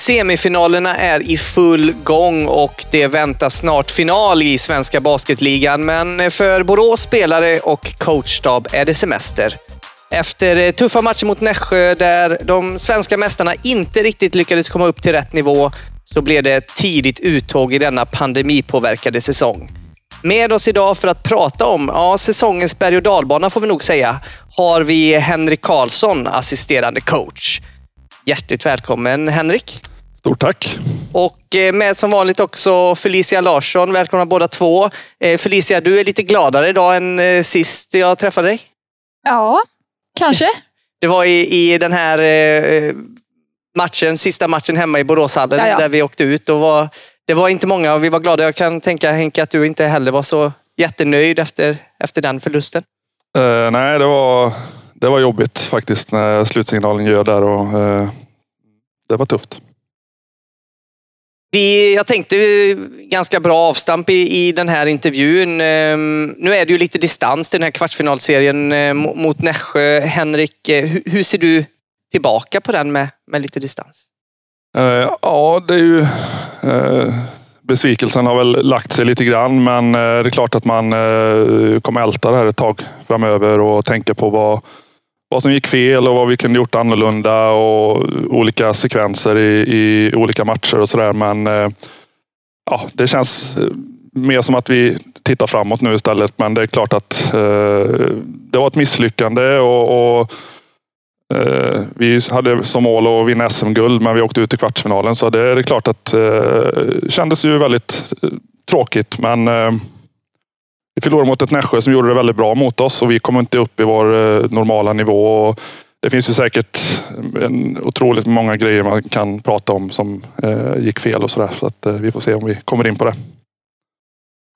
Semifinalerna är i full gång och det väntas snart final i Svenska Basketligan. Men för Borås spelare och coachstab är det semester. Efter tuffa matcher mot Nässjö där de svenska mästarna inte riktigt lyckades komma upp till rätt nivå så blev det tidigt uttåg i denna pandemipåverkade säsong. Med oss idag för att prata om ja, säsongens berg och dalbana får vi nog säga, har vi Henrik Karlsson, assisterande coach. Hjärtligt välkommen Henrik. Stort tack. Och eh, med som vanligt också Felicia Larsson. Välkomna båda två. Eh, Felicia, du är lite gladare idag än eh, sist jag träffade dig. Ja, kanske. Det var i, i den här matchen, sista matchen hemma i Boråshallen Ja, ja. där vi åkte ut. Och var, det var inte många och vi var glada. Jag kan tänka Henke att du inte heller var så jättenöjd efter, efter den förlusten. Eh, nej, det var, det var jobbigt faktiskt när slutsignalen ljöd där och eh, det var tufft. Vi, jag tänkte eh, ganska bra avstamp i, i den här intervjun. Ehm, nu är det ju lite distans till den här kvartsfinalserien eh, mo- mot Nässjö. Henrik, eh, hur, hur ser du tillbaka på den med, med lite distans? Eh, ja, det är ju... Eh, besvikelsen har väl lagt sig lite grann men eh, det är klart att man kommer älta det här ett tag framöver och tänka på vad, vad som gick fel och vad vi kunde gjort annorlunda och olika sekvenser i, i olika matcher och sådär. Men eh, ja, det känns eh, mer som att vi tittar framåt nu istället. Men det är klart att eh, det var ett misslyckande och, och Eh, vi hade som mål att vinna SM-guld, men vi åkte ut i kvartsfinalen. Så det är klart att det kändes ju väldigt tråkigt. Men eh, vi förlorade mot ett Nässjö som gjorde det väldigt bra mot oss och vi kom inte upp i vår eh, normala nivå. Det finns ju säkert en otroligt många grejer man kan prata om som eh, gick fel och sådär. Så att eh, vi får se om vi kommer in på det.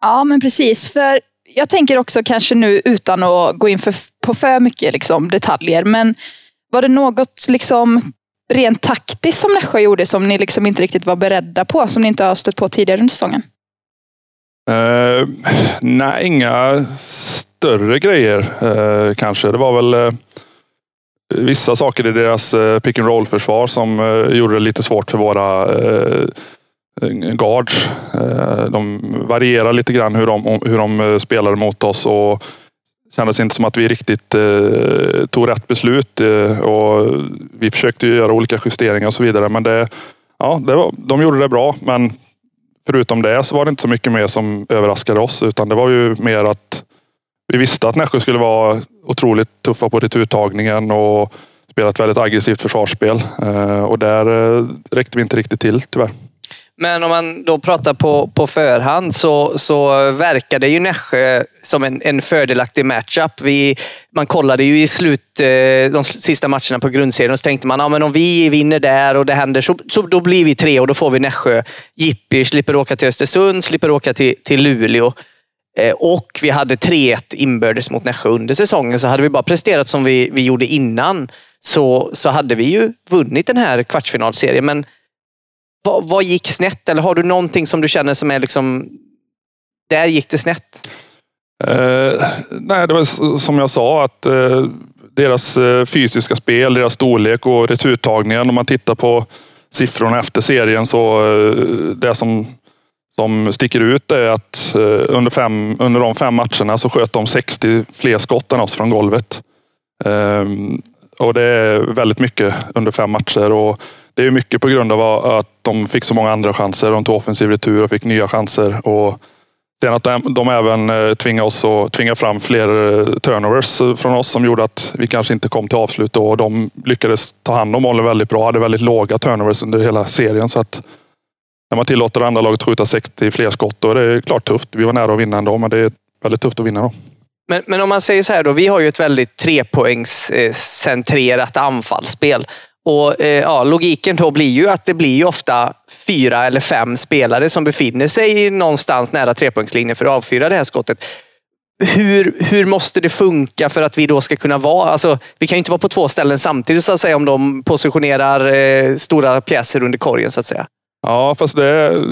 Ja, men precis. För jag tänker också kanske nu utan att gå in för, på för mycket liksom, detaljer. Men var det något liksom, rent taktiskt som Nässjö gjorde som ni liksom inte riktigt var beredda på? Som ni inte har stött på tidigare under säsongen? Uh, nej, inga större grejer uh, kanske. Det var väl uh, vissa saker i deras pick and roll-försvar som gjorde det lite svårt för våra guards. De varierar lite grann hur de, hur de spelade mot oss och kändes inte som att vi riktigt tog rätt beslut. Och vi försökte ju göra olika justeringar och så vidare. Men det, ja, det var, de gjorde det bra. Men förutom det så var det inte så mycket mer som överraskade oss. Utan det var ju mer att vi visste att Nässjö skulle vara otroligt tuffa på returtagningen och spela ett väldigt aggressivt försvarsspel. Eh, och där eh, räckte vi inte riktigt till tyvärr. Men om man då pratar på, på förhand så, så verkar det ju Nässjö som en, en fördelaktig matchup. Vi, man kollade ju i slut, eh, de sista matcherna på grundserien och så tänkte man ja, men om vi vinner där och det händer så, så då blir vi tre och då får vi Nässjö. Jippi slipper åka till Östersund, slipper åka till, till Luleå. Eh, och vi hade 3-1 inbördes mot Nässjö under säsongen. Så hade vi bara presterat som vi, vi gjorde innan så, så hade vi ju vunnit den här kvartsfinalserien. Men vad, vad gick snett? Eller har du någonting som du känner som är liksom... Där gick det snett. Eh, nej, det var som jag sa att eh, deras eh, fysiska spel, deras storlek och returtagningen. Om man tittar på siffrorna efter serien så eh, det som, som sticker ut är att eh, under, fem, under de fem matcherna så sköt de 60 fler skott än oss från golvet. Ehm, och det är väldigt mycket under fem matcher. Och det är mycket på grund av att de fick så många andra chanser. De tog offensiv retur och fick nya chanser. Och Sen att de, de även eh, tvingade oss att tvingade fram fler eh, turnovers från oss som gjorde att vi kanske inte kom till avslut. då. Och de lyckades ta hand om bollen väldigt bra. Hade väldigt låga turnovers under hela serien. Så att när man tillåter det andra laget att skjuta 60 fler skott, då är det klart tufft. Vi var nära att vinna ändå, men det är väldigt tufft att vinna då. Men, men om man säger så här då. Vi har ju ett väldigt trepoängscentrerat anfallsspel. Och eh, ja, Logiken då blir ju att det blir ju ofta fyra eller fem spelare som befinner sig någonstans nära trepoängslinjen för att avfyra det här skottet. Hur, hur måste det funka för att vi då ska kunna vara... Alltså, vi kan ju inte vara på två ställen samtidigt så att säga om de positionerar eh, stora pjäser under korgen så att säga. Ja, fast det är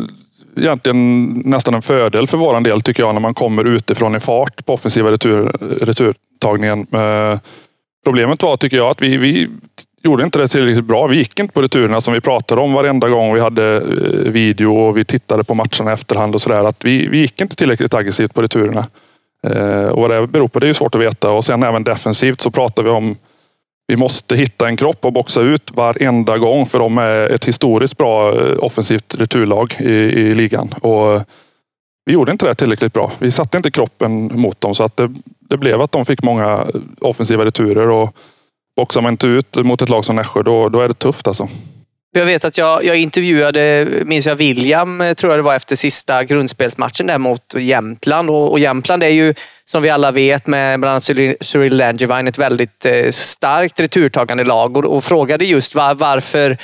egentligen nästan en fördel för våran del tycker jag när man kommer utifrån i fart på offensiva retur, returtagningen. Eh, Problemet var, tycker jag, att vi, vi gjorde inte det tillräckligt bra. Vi gick inte på returerna som vi pratade om varenda gång vi hade eh, video och vi tittade på matcherna i efterhand och sådär. vi, vi gick inte tillräckligt aggressivt på returerna. Eh, och vad det beror på det är svårt att veta. Och sen även defensivt så pratar vi om vi måste hitta en kropp och boxa ut varenda gång för de är ett historiskt bra eh, offensivt returlag i, i ligan. Och vi gjorde inte det tillräckligt bra. Vi satte inte kroppen mot dem så att det, det blev att de fick många eh, offensiva returer. Och boxar man inte ut mot ett lag som Nässjö då, då är det tufft alltså. Jag vet att jag, jag intervjuade, minns jag, William, eh, tror jag det var, efter sista grundspelsmatchen där mot Jämtland. Och, och Jämtland är ju, som vi alla vet, med bland annat Cyril Langevine, ett väldigt eh, starkt returtagande lag. Och, och frågade just var, varför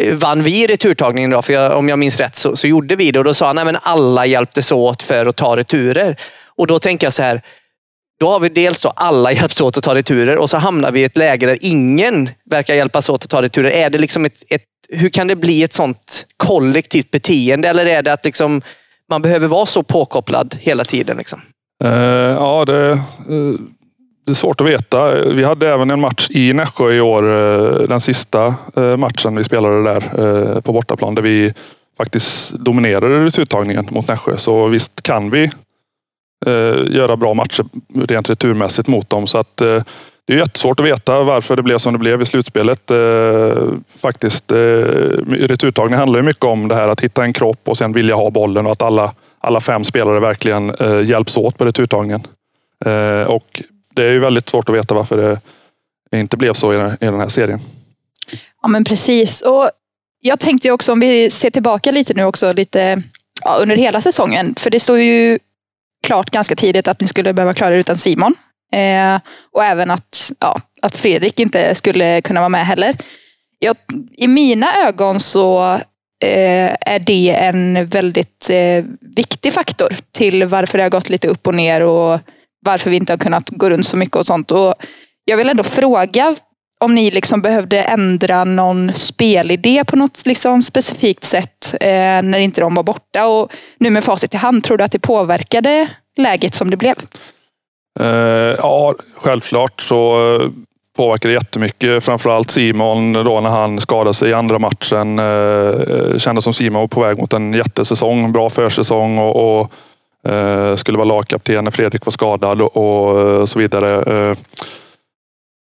eh, vann vi returtagningen då? För jag, om jag minns rätt så, så gjorde vi det. Och då sa han att alla hjälptes åt för att ta returer. Och då tänker jag så här, då har vi dels då alla hjälps åt att ta returer och så hamnar vi i ett läge där ingen verkar hjälpas åt att ta returer. Är det liksom ett, ett hur kan det bli ett sånt kollektivt beteende? Eller är det att liksom, man behöver vara så påkopplad hela tiden? Liksom? Uh, ja, det, uh, det är svårt att veta. Vi hade även en match i Nässjö i år. Uh, den sista matchen vi spelade där på bortaplan. Där vi faktiskt dominerade returtagningen mot Nässjö. Så visst kan vi Eh, göra bra matcher rent returmässigt mot dem. Så att eh, det är jättesvårt att veta varför det blev som det blev i slutspelet. Eh, faktiskt, eh, returtagning handlar ju mycket om det här att hitta en kropp och sen vilja ha bollen och att alla, alla fem spelare verkligen eh, hjälps åt på returtagningen. Eh, och det är ju väldigt svårt att veta varför det inte blev så i den, i den här serien. Ja men precis. Och jag tänkte också om vi ser tillbaka lite nu också lite ja, under hela säsongen. För det står ju klart ganska tidigt att ni skulle behöva klara er utan Simon. Eh, och även att, ja, att Fredrik inte skulle kunna vara med heller. Jag, I mina ögon så eh, är det en väldigt eh, viktig faktor till varför det har gått lite upp och ner och varför vi inte har kunnat gå runt så mycket och sånt. Och jag vill ändå fråga om ni liksom behövde ändra någon spelidé på något liksom specifikt sätt eh, när inte de var borta. Och nu med facit i hand, tror du att det påverkade läget som det blev? Eh, ja, självklart så eh, påverkade det jättemycket. Framförallt Simon då när han skadade sig i andra matchen. Eh, eh kändes som Simon var på väg mot en jättesäsong. Bra försäsong och, och eh, skulle vara lagkapten när Fredrik var skadad och, och eh, så vidare.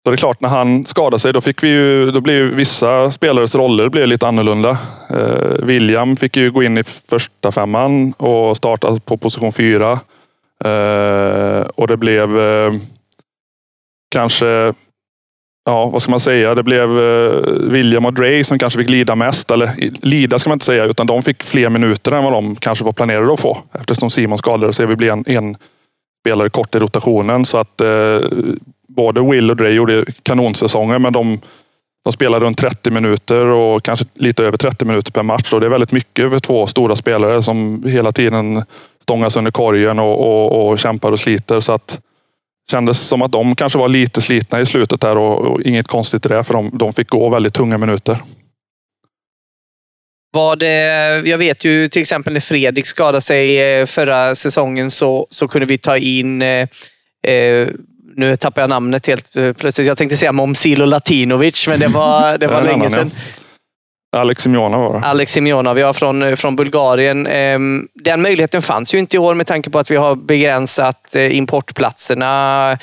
Så det är klart, när han skadade sig, då fick vi ju, då blev vissa spelares roller blev lite annorlunda. Eh, William fick ju gå in i första femman och starta på position fyra. Eh, och det blev eh, kanske, ja vad ska man säga, det blev eh, William och Dre som kanske fick lida mest. Eller lida ska man inte säga, utan de fick fler minuter än vad de kanske var planerade att få. Eftersom Simon skadade sig. Vi blev en, en spelare kort i rotationen. Så att eh, både Will och Dre gjorde kanonsäsonger, men de, de spelar runt 30 minuter och kanske lite över 30 minuter per match. Och det är väldigt mycket för två stora spelare som hela tiden stångas under korgen och, och, och kämpar och sliter. Så att kändes som att de kanske var lite slitna i slutet där och, och inget konstigt i det för de, de fick gå väldigt tunga minuter. Var det, jag vet ju till exempel när Fredrik skadade sig eh, förra säsongen så, så kunde vi ta in eh, eh nu tappar jag namnet helt eh, plötsligt. Jag tänkte säga Momsilo Latinovic, men det var, det var länge sedan. Alex Simjonov var det. Alex Simjonov, ja, från, eh, från Bulgarien. Ehm, den möjligheten fanns ju inte i år med tanke på att vi har begränsat eh, importplatserna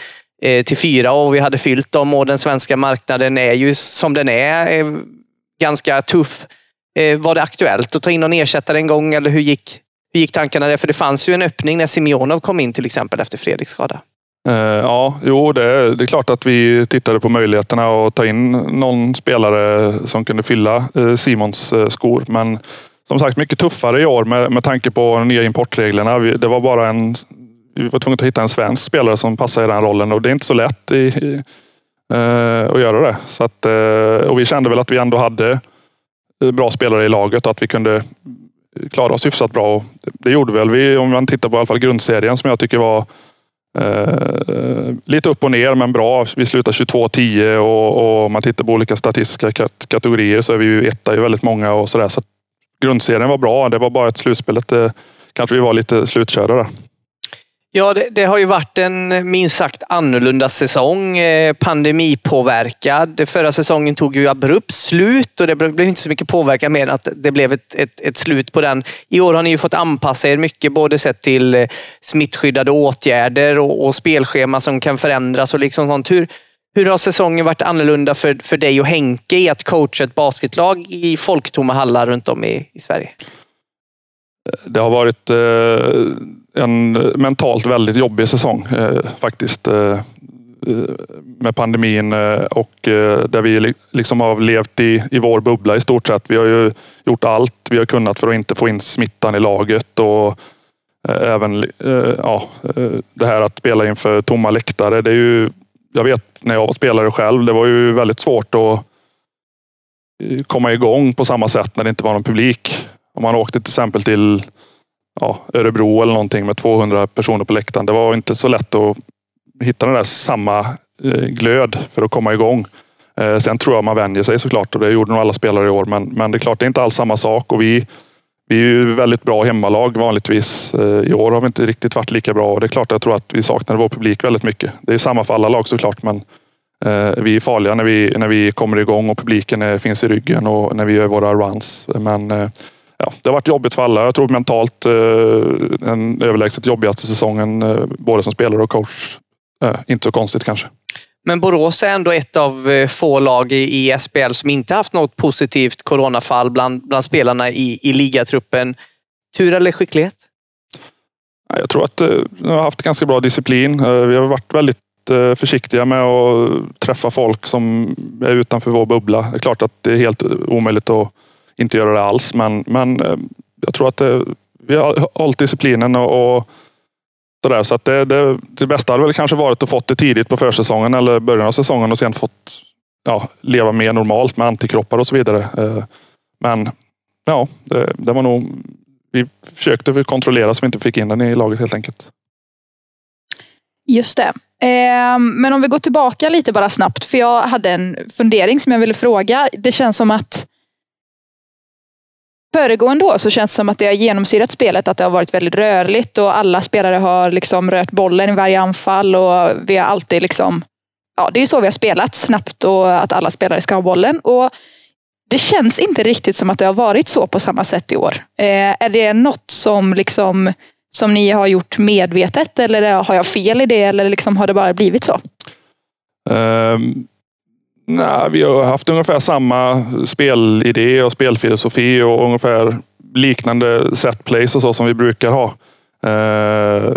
till fyra och vi hade fyllt dem och den svenska marknaden är ju som den är ganska tuff. Var det aktuellt att ta in någon ersättare en gång eller hur gick, hur gick tankarna där? För det fanns ju en öppning när Simjonov kom in till exempel efter Fredriks skada. Eh, ja, jo, det, det, är klart att vi tittade på möjligheterna att ta in någon spelare som kunde fylla eh, Simons eh, skor. Men som sagt, mycket tuffare i år med, med tanke på de nya importreglerna. Det var bara en, vi var tvungna att hitta en svensk spelare som passar i den rollen och det är inte så lätt i, i, att göra det. Så att, och vi kände väl att vi ändå hade bra spelare i laget och att vi kunde klara oss hyfsat bra. Och det gjorde väl vi om man tittar på i alla fall grundserien som jag tycker var Eh, lite upp och ner, men bra. Vi slutar 22-10 och, och om man tittar på olika statistiska kategorier så är vi ju etta i väldigt många och sådär. Så grundserien var bra. Det var bara ett slutspelet. Uh, eh, kanske vi var lite slutkörda där. Ja, det, det, har ju varit en minst sagt annorlunda säsong. Eh, pandemipåverkad. Förra säsongen tog ju abrupt slut och det blev inte så mycket påverkan mer än att det blev ett, ett, ett, slut på den. I år har ni ju fått anpassa er mycket, både sett till eh, smittskyddade åtgärder och, och spelschema som kan förändras och liksom sånt. Hur, hur har säsongen varit annorlunda för, för dig och Henke i att coacha ett basketlag i folktomma hallar runt om i, i Sverige? Det har varit eh en mentalt väldigt jobbig säsong eh, faktiskt. Eh, eh med pandemin eh, och eh, där vi liksom har levt i, i vår bubbla i stort sett. Vi har ju gjort allt vi har kunnat för att inte få in smittan i laget och eh, även eh, ja, eh, det här att spela inför tomma läktare. Det är ju, jag vet när jag var spelare själv, det var ju väldigt svårt att komma igång på samma sätt när det inte var någon publik. Om man åkte till exempel till ja, Örebro eller någonting med 200 personer på läktaren. Det var inte så lätt att hitta den där samma eh, glöd för att komma igång. Eh, sen tror jag man vänjer sig såklart och det gjorde nog alla spelare i år. Men, men det är klart, det är inte alls samma sak och vi, vi är ju väldigt bra hemmalag vanligtvis. Eh, I år har vi inte riktigt varit lika bra och det är klart jag tror att vi saknar vår publik väldigt mycket. Det är samma för alla lag såklart men vi är farliga när vi, när vi kommer igång och publiken finns i ryggen och när vi gör våra runs. Men ja, det har varit jobbigt för alla. Jag tror mentalt eh, den överlägset jobbigaste säsongen, eh, både som spelare och coach. Eh, inte så konstigt kanske. Men Borås är ändå ett av eh, få lag i, i SPL som inte haft något positivt coronafall bland, bland spelarna i, i ligatruppen. Tur eller skicklighet? Jag tror att eh, vi har haft ganska bra disciplin. Eh, vi har varit väldigt försiktiga med att träffa folk som är utanför vår bubbla. Det är klart att det är helt omöjligt att inte göra det alls. Men, men eh, jag tror att det, vi har hållit disciplinen och, och sådär. Så att det, det, det bästa hade väl kanske varit att fått det tidigt på försäsongen eller början av säsongen och sen fått ja, leva mer normalt med antikroppar och så vidare. Eh, men ja, det, det var nog... Vi försökte kontrollera så vi inte fick in den i laget helt enkelt. Just det. Men om vi går tillbaka lite bara snabbt, för jag hade en fundering som jag ville fråga. Det känns som att föregående år så känns det som att det har genomsyrat spelet att det har varit väldigt rörligt och alla spelare har liksom rört bollen i varje anfall och vi har alltid liksom Ja, det är så vi har spelat snabbt och att alla spelare ska ha bollen. Och det känns inte riktigt som att det har varit så på samma sätt i år. Eh, är det något som liksom som ni har gjort medvetet eller har jag fel i det eller liksom har det bara blivit så? Um, Nej, vi har haft ungefär samma spelidé och spelfilosofi och ungefär liknande setplays och så som vi brukar ha. Eh,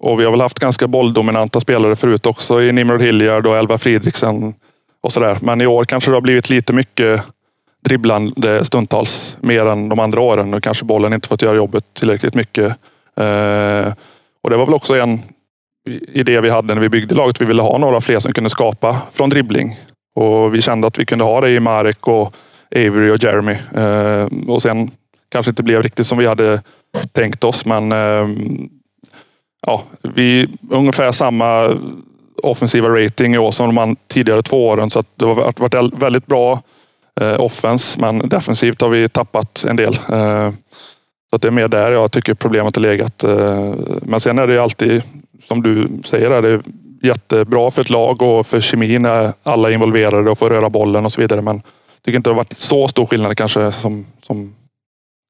och vi har väl haft ganska bolldominanta spelare förut också i Nimrod Hilliard och Elva Fridriksen och sådär. Men i år kanske det har blivit lite mycket dribblande stundtals mer än de andra åren och kanske bollen inte fått göra jobbet tillräckligt mycket. Eh, och det var väl också en idé vi hade när vi byggde laget. Vi ville ha några fler som kunde skapa från dribbling. Och vi kände att vi kunde ha det i Marek och Avery och Jeremy. Eh, och sen kanske inte blev riktigt som vi hade tänkt oss, men eh, ja, vi ungefär samma offensiva rating i år som de tidigare två åren. Så att det har varit väldigt bra eh, offens, men defensivt har vi tappat en del. Eh, så att det är mer där jag tycker problemet har legat. Eh, men sen är det alltid, som du säger, det är jättebra för ett lag och för kemin när alla är involverade och får röra bollen och så vidare. Men jag tycker inte det har varit så stor skillnad kanske som, som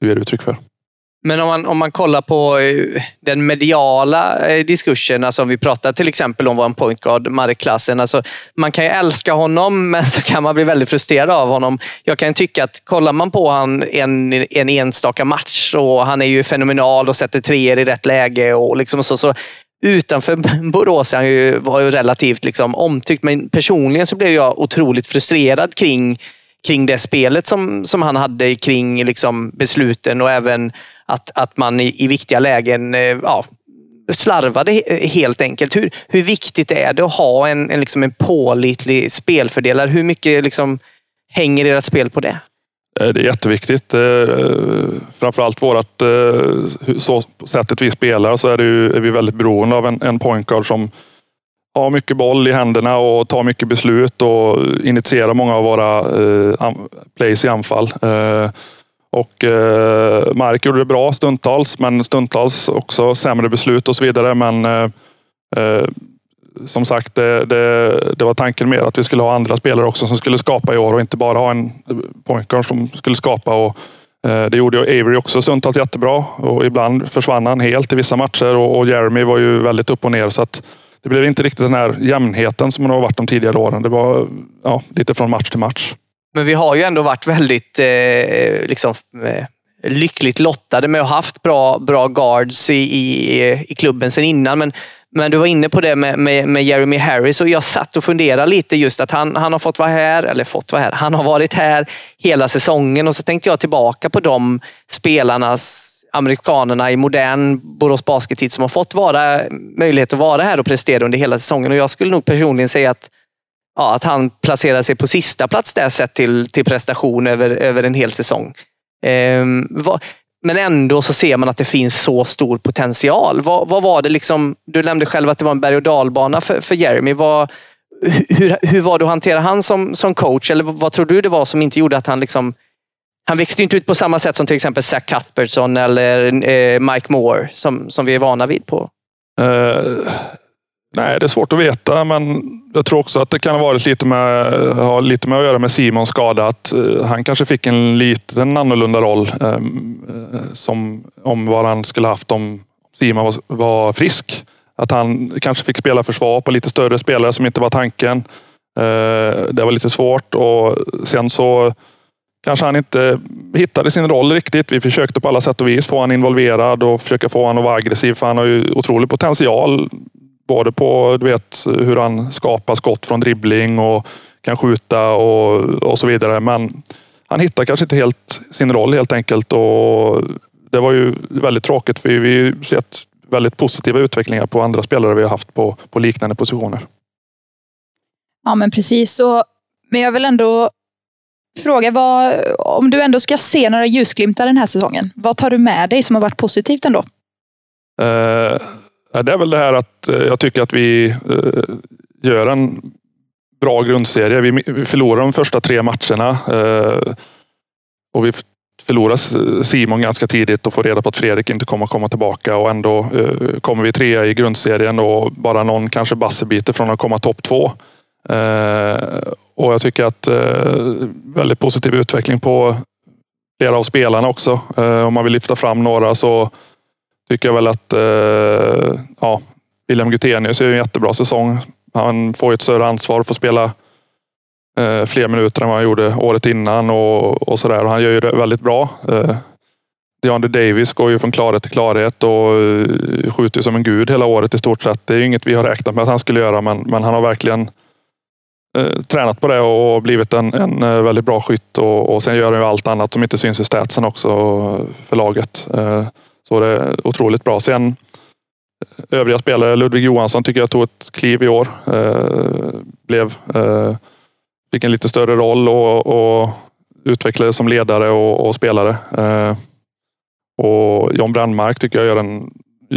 du ger uttryck för. Men om man, om man kollar på eh, den mediala eh, diskursen, alltså om vi pratar till exempel om vår point guard, Marek-klassen. Alltså, man kan ju älska honom, men så kan man bli väldigt frustrerad av honom. Jag kan tycka att kollar man på han en, en enstaka match och han är ju fenomenal och sätter treor i rätt läge och liksom så, så utanför Borås han ju, var ju relativt liksom omtyckt, men personligen så blev jag otroligt frustrerad kring, kring det spelet som, som han hade kring liksom besluten och även att, att man i, i viktiga lägen eh, ja, slarvade helt enkelt. Hur, hur viktigt är det att ha en, en, liksom en pålitlig spelfördelare? Hur mycket liksom hänger ert spel på det? Eh, det är jätteviktigt. Eh, framförallt vårat, eh, så sättet vi spelar så är, det ju, är vi väldigt beroende av en, en pointguard som har mycket boll i händerna och tar mycket beslut och initierar många av våra plays i anfall. Och eh, Mark gjorde det bra stundtals, men stundtals också sämre beslut och så vidare. Men eh, som sagt, det, det, det, var tanken mer att vi skulle ha andra spelare också som skulle skapa i år och inte bara ha en pointguard som skulle skapa. Och, eh, det gjorde Avery också stundtals jättebra och ibland försvann han helt i vissa matcher och, och Jeremy var ju väldigt upp och ner. Så att det blev inte riktigt den här jämnheten som det har varit de tidigare åren. Det var ja, lite från match till match. Men vi har ju ändå varit väldigt eh, liksom, eh, lyckligt lottade med att ha haft bra, bra guards i, i, i klubben sedan innan. Men, men du var inne på det med, med, med, Jeremy Harris och jag satt och funderade lite just att han, han har fått vara här, eller fått vara här, han har varit här hela säsongen och så tänkte jag tillbaka på de spelarnas amerikanerna i modern Borås Baskettid som har fått vara, möjlighet att vara här och prestera under hela säsongen. Och jag skulle nog personligen säga att, ja, att han placerar sig på sista plats där sett till, till prestation över, över en hel säsong. Ehm, vad, men ändå så ser man att det finns så stor potential. Vad, vad, var det liksom, du nämnde själv att det var en berg och dalbana för, för Jeremy. Vad, hur, hur var det att hantera han som, som coach? Eller vad tror du det var som inte gjorde att han liksom han växte inte ut på samma sätt som till exempel Zach Cuthbertson eller eh, Mike Moore som, som vi är vana vid på. Uh, nej, det är svårt att veta, men jag tror också att det kan ha varit lite med, ha lite med att göra med Simons skada. Att eh, han kanske fick en liten annorlunda roll ehm, eh, som om vad han skulle haft om Simon var, var, frisk. Att han kanske fick spela försvar på lite större spelare som inte var tanken. Eh, det var lite svårt och sen så kanske han inte hittade sin roll riktigt. Vi försökte på alla sätt och vis få honom involverad och försöka få honom att vara aggressiv. För han har ju otrolig potential. Både på du vet, hur han skapar skott från dribbling och kan skjuta och, och så vidare. Men han hittar kanske inte helt sin roll helt enkelt. Och det var ju väldigt tråkigt för vi har sett väldigt positiva utvecklingar på andra spelare vi har haft på, på liknande positioner. Ja men precis. Och, men jag vill ändå fråga, vad, om du ändå ska se några ljusglimtar den här säsongen, vad tar du med dig som har varit positivt ändå? Uh, det är väl det här att eh, jag tycker att vi eh, gör en bra grundserie. Vi, förlorar de första tre matcherna eh, och vi förlorar Simon ganska tidigt och får reda på att Fredrik inte kommer att komma tillbaka och ändå kommer vi trea i grundserien och bara någon kanske bassebiter från att komma topp två. Och jag tycker att väldigt positiv utveckling på flera av spelarna också. Om man vill lyfta fram några så tycker jag väl att eh, ja, William Gutenius gör en jättebra säsong. Han får ett större ansvar för att spela eh, fler minuter än vad han gjorde året innan och, och sådär. Han gör ju det väldigt bra. Eh, DeAndre Davis går ju från klarhet till klarhet och eh, skjuter som en gud hela året i stort sett. Det är inget vi har räknat med att han skulle göra, men, men han har verkligen eh, tränat på det och blivit en, en eh, väldigt bra skytt. Och, och sen gör han ju allt annat som inte syns i statsen också för laget. Eh, så det är otroligt bra. Sen eh, övriga spelare, Ludvig Johansson tycker jag tog ett kliv i år. Eh, blev, eh, fick en lite större roll och, och utvecklades som ledare och, och spelare. Eh, och John Brandmark tycker jag gör en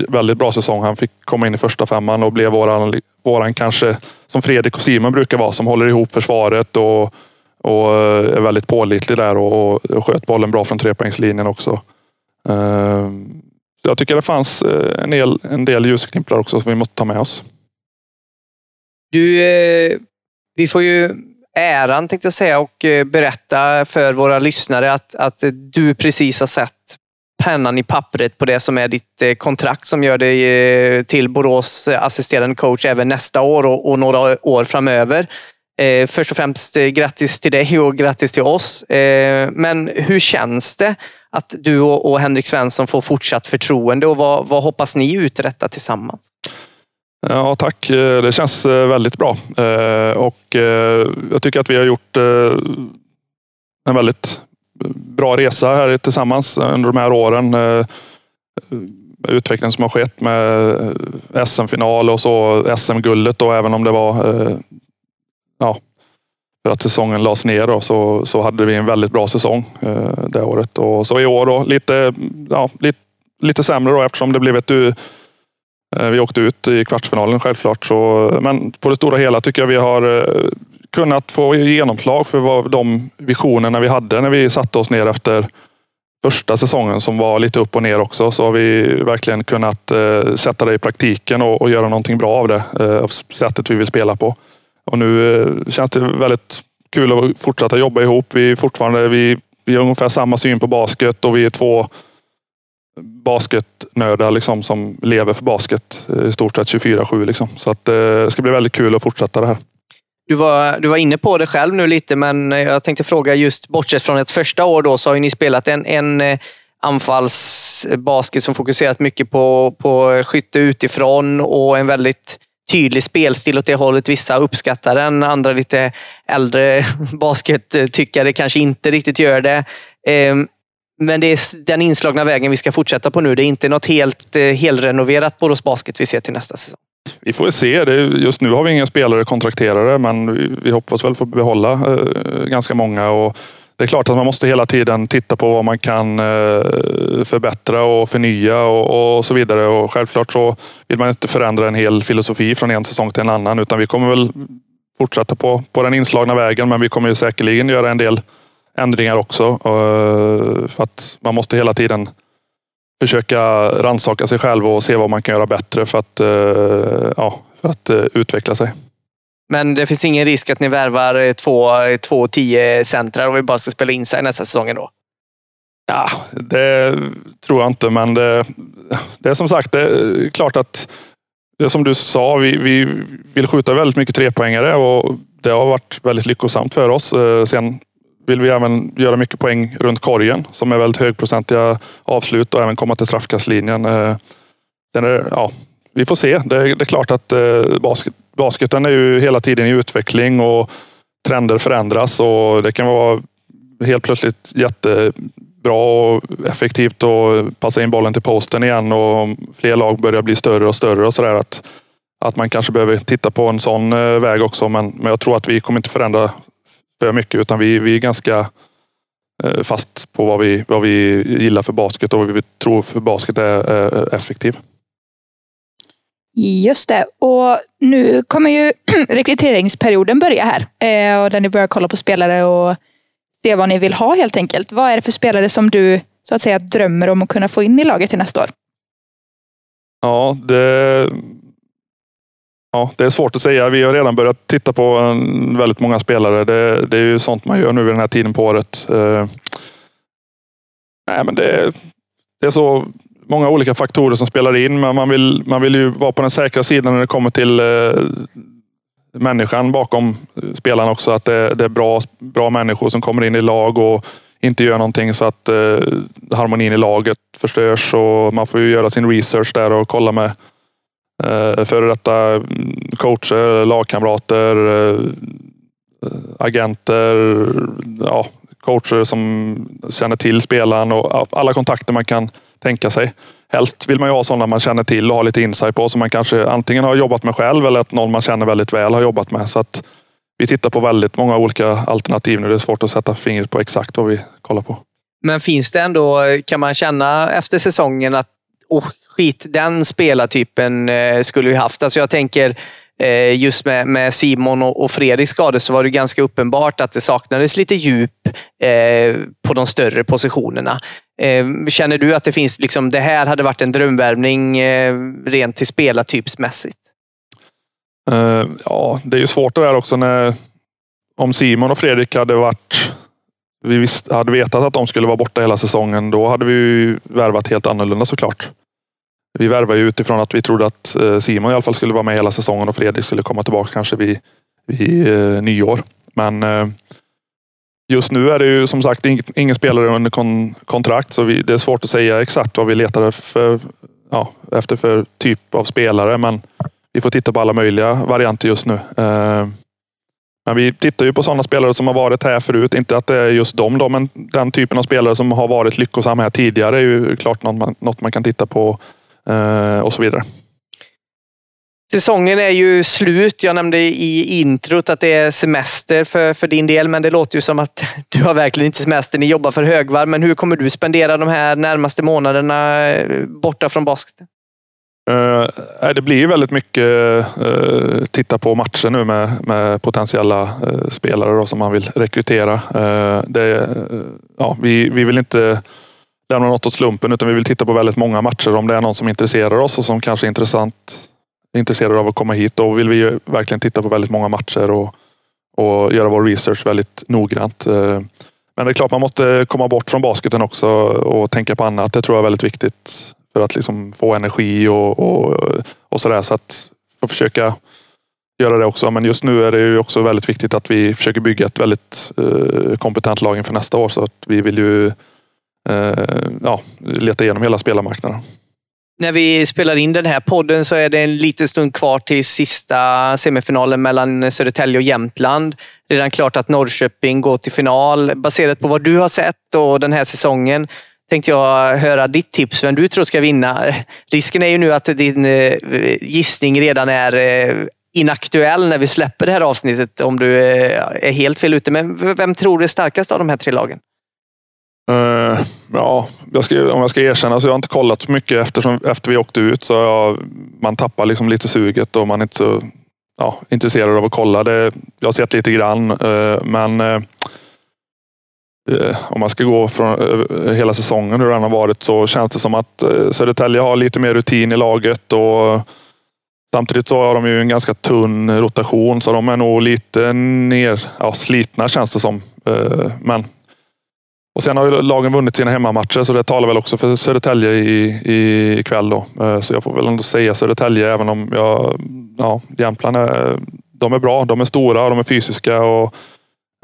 väldigt bra säsong. Han fick komma in i första femman och blev våran, våran kanske, som Fredrik och Simon brukar vara, som håller ihop försvaret och, och eh, är väldigt pålitlig där och, och sköt bollen bra från trepoängslinjen också. Ehm, jag tycker det fanns eh, en del, en del ljusglimpar också som vi måste ta med oss. Du, eh, vi får ju äran tänkte jag säga och eh, berätta för våra lyssnare att, att du precis har sett pennan i pappret på det som är ditt eh, kontrakt som gör dig till Borås assisterande coach även nästa år och, och några år framöver. Eh, först och främst grattis till dig och grattis till oss. men hur känns det att du och, och Henrik Svensson får fortsatt förtroende och vad, vad hoppas ni uträtta tillsammans? Ja, tack. Eh, det känns eh, väldigt bra. Eh, och jag tycker att vi har gjort en väldigt bra resa här tillsammans under de här åren. Utvecklingen som har skett med SM-final och så SM-guldet och även om det var ja, för att säsongen lades ner då, så, så hade vi en väldigt bra säsong eh, det året. Och så i år då lite, ja, lite, lite sämre då eftersom det blev ett eh, vi åkte ut i kvartsfinalen självklart. Så, men på det stora hela tycker jag vi har eh, kunnat få genomslag för vad de visionerna vi hade när vi satte oss ner efter första säsongen som var lite upp och ner också så har vi verkligen kunnat eh, sätta det i praktiken och, och göra någonting bra av det. Eh, av sättet vi vill spela på. Och nu eh, känns det väldigt kul att fortsätta jobba ihop. Vi, är fortfarande, vi, vi har ungefär samma syn på basket och vi är två basketnördar liksom, som lever för basket eh, i stort sett 24-7. Liksom. Så att, eh, det ska bli väldigt kul att fortsätta det här. Du var, du var inne på det själv nu lite, men eh, jag tänkte fråga just bortsett från ett första år då, så har ni spelat en, en anfallsbasket som fokuserat mycket på, på skytte utifrån och en väldigt tydlig spelstil åt det hållet. Vissa uppskattar den, andra lite äldre baskettyckare kanske inte riktigt gör det. Ehm, men det är den inslagna vägen vi ska fortsätta på nu. Det är inte något helt eh, helrenoverat Borås Basket vi ser till nästa säsong. Vi får se. just nu har vi inga spelare kontrakterade, men vi hoppas väl få behålla eh, ganska många. Och det är klart att man måste hela tiden titta på vad man kan eh, förbättra och förnya och, och så vidare. Och självklart så vill man inte förändra en hel filosofi från en säsong till en annan, utan vi kommer väl fortsätta på, på den inslagna vägen. Men vi kommer ju säkerligen göra en del ändringar också. Eh, för att man måste hela tiden försöka ransaka sig själv och se vad man kan göra bättre för att, eh, ja, för att utveckla sig. Men det finns ingen risk att ni värvar eh, två, eh, två tio centrar och vi bara ska spela in sig nästa säsong då? Ja, det tror jag inte, men det, det är som sagt, det är klart att det som du sa, vi, vi vill skjuta väldigt mycket trepoängare och det har varit väldigt lyckosamt för oss. Eh, sen vill vi även göra mycket poäng runt korgen som är väldigt högprocentiga avslut och även komma till straffkastlinjen. Sen är, ja, vi får se. Det är, det är klart att eh, basket, basketen är ju hela tiden i utveckling och trender förändras och det kan vara helt plötsligt jättebra och effektivt att passa in bollen till posten igen och fler lag börjar bli större och större och sådär. Att, att man kanske behöver titta på en sån eh, väg också. Men, men jag tror att vi kommer inte förändra för mycket utan vi, vi är ganska eh, fast på vad vi, vad vi gillar för basket och vad vi tror för basket är, är effektiv. Just det. Och nu kommer ju rekryteringsperioden börja här. Eh, och där ni börjar kolla på spelare och se vad ni vill ha helt enkelt. Vad är det för spelare som du så att säga drömmer om att kunna få in i laget till nästa år? Ja, det Ja, det är svårt att säga. Vi har redan börjat titta på väldigt många spelare. Det, det är ju sånt man gör nu vid den här tiden på året. Eh, nej, men det, det, är så många olika faktorer som spelar in, men man vill, man vill ju vara på den säkra sidan när det kommer till eh, människan bakom eh, spelarna också. Att det, det, är bra, bra människor som kommer in i lag och inte gör någonting så att eh, harmonin i laget förstörs. Och man får ju göra sin research där och kolla med eh, före detta mm, coacher, lagkamrater, eh, agenter, ja, coacher som känner till spelaren och alla kontakter man kan tänka sig. Helst vill man ju ha sådana man känner till och har lite insight på som man kanske antingen har jobbat med själv eller att någon man känner väldigt väl har jobbat med. Så att vi tittar på väldigt många olika alternativ nu. Det är svårt att sätta fingret på exakt vad vi kollar på. Men finns det ändå, kan man känna efter säsongen att oh, skit, den spelartypen eh, skulle vi haft. Alltså jag tänker Eh, just med, med Simon och, och Fredriks skador så var det ganska uppenbart att det saknades lite djup eh, på de större positionerna. Eh, känner du att det finns, liksom, det här hade varit en drömvärvning eh, rent till spelartypsmässigt? Uh, ja, det är ju svårt det där också när om Simon och Fredrik hade varit vi visst, hade vetat att de skulle vara borta hela säsongen, då hade vi värvat helt annorlunda såklart. Vi värvade ju utifrån att vi trodde att eh, Simon i alla fall skulle vara med hela säsongen och Fredrik skulle komma tillbaka kanske vid, vid eh, nyår. Men eh, just nu är det ju som sagt ingen, ingen spelare under kon, kontrakt så vi, det är svårt att säga exakt vad vi letar för, ja, efter för typ av spelare. Men vi får titta på alla möjliga varianter just nu. Eh, men vi tittar ju på sådana spelare som har varit här förut. Inte att det är just dem då, men den typen av spelare som har varit lyckosamma här tidigare är ju klart något man, något man kan titta på och så vidare. Säsongen är ju slut. Jag nämnde i introt att det är semester för, för din del, men det låter ju som att du har verkligen inte semester. Ni jobbar för högvarv, men hur kommer du spendera de här närmaste månaderna eh, borta från basketen? Uh, det blir väldigt mycket uh, titta på matcher nu med, med potentiella uh, spelare då, som man vill rekrytera. Det, ja, vi, vi vill inte lämna något åt slumpen utan vi vill titta på väldigt många matcher. Om det är någon som intresserar oss och som kanske är intressant, intresserad av att komma hit. Då vill vi verkligen titta på väldigt många matcher och, och göra vår research väldigt noggrant. Eh, men det är klart man måste komma bort från basketen också och tänka på annat. Det tror jag är väldigt viktigt för att liksom få energi och, och, och sådär. Så att få försöka göra det också. Men just nu är det ju också väldigt viktigt att vi försöker bygga ett väldigt eh, kompetent lag inför nästa år. Så att vi vill ju Eh, ja, leta igenom hela spelarmarknaden. När vi spelar in den här podden så är det en liten stund kvar till sista semifinalen mellan Södertälje och Jämtland. Redan klart att Norrköping går till final. Baserat på vad du har sett och den här säsongen tänkte jag höra ditt tips, vem du tror ska vinna. Risken är ju nu att din eh, gissning redan är eh, inaktuell när vi släpper det här avsnittet om du är helt fel ute. Men vem tror du är starkast av de här tre lagen? Uh, ja, jag ska, om jag ska erkänna så jag har inte kollat så mycket eftersom, efter vi åkte ut. Så jag, man tappar liksom lite suget och man är inte så ja, intresserad av att kolla. Det, jag har sett lite grann, uh, men uh, om man ska gå från hela säsongen hur den har varit så känns det som att Södertälje har lite mer rutin i laget och Samtidigt så har de ju en ganska tunn rotation så de är nog lite ner, ja, slitna känns det som. Men och sen har ju lagen vunnit sina hemmamatcher så det talar väl också för Södertälje i, i, ikväll. Då. Eh, så jag får väl ändå säga Södertälje även om jag, ja, Jämtland är, de är bra. De är stora och de är fysiska. Och,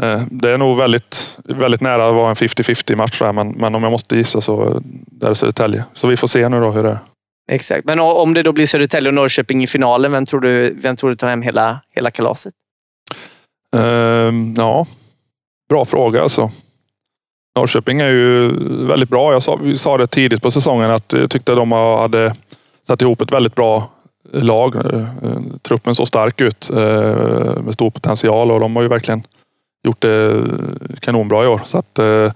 eh, det är nog väldigt, väldigt nära att vara en 50-50 match. Där, men, men om jag måste gissa så är det Södertälje. Så vi får se nu då hur det är. Exakt. Men om det då blir Södertälje och Norrköping i finalen, vem tror du, vem tror du tar hem hela, hela kalaset? Uh, ja, bra fråga alltså. Norrköping är ju väldigt bra. Jag sa, vi sa det tidigt på säsongen att jag tyckte de hade satt ihop ett väldigt bra lag. Eh, truppen såg stark ut eh, med stor potential och de har ju verkligen gjort det kanonbra i år. Så att, eh,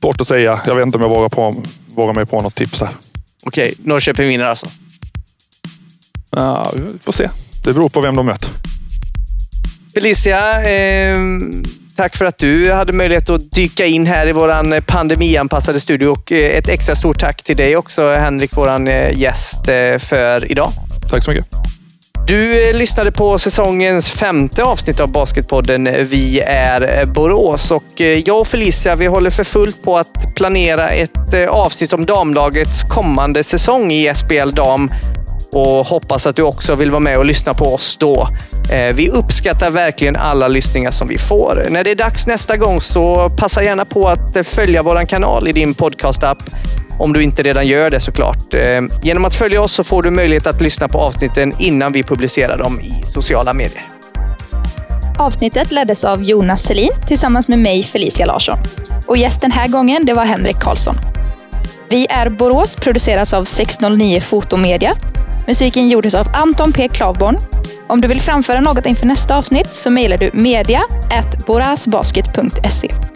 svårt att säga. Jag vet inte om jag vågar, på, vågar mig på något tips där. Okej, Norrköping vinner alltså? Ja, vi får se. Det beror på vem de möter. Felicia, eh, Tack för att du hade möjlighet att dyka in här i vår pandemianpassade studio och eh, ett extra stort tack till dig också Henrik, vår eh, gäst eh, för idag. Tack så mycket. Du lyssnade på säsongens femte avsnitt av Basketpodden Vi är Borås och jag och Felicia vi håller för fullt på att planera ett avsnitt om damlagets kommande säsong i SBL Dam och hoppas att du också vill vara med och lyssna på oss då. Eh, vi uppskattar verkligen alla lyssningar som vi får. När det är dags nästa gång så passa gärna på att eh, följa vår kanal i din podcastapp om du inte redan gör det såklart. Eh, genom att följa oss så får du möjlighet att lyssna på avsnitten innan vi publicerar dem i sociala medier. Avsnittet leddes av Jonas Selin tillsammans med mig Felicia Larsson. Och gäst den här gången det var Henrik Karlsson. Vi är Borås produceras av 609 Fotomedia Musiken gjordes av Anton P Klavborn. Om du vill framföra något inför nästa avsnitt så mejlar du media borasbasket.se.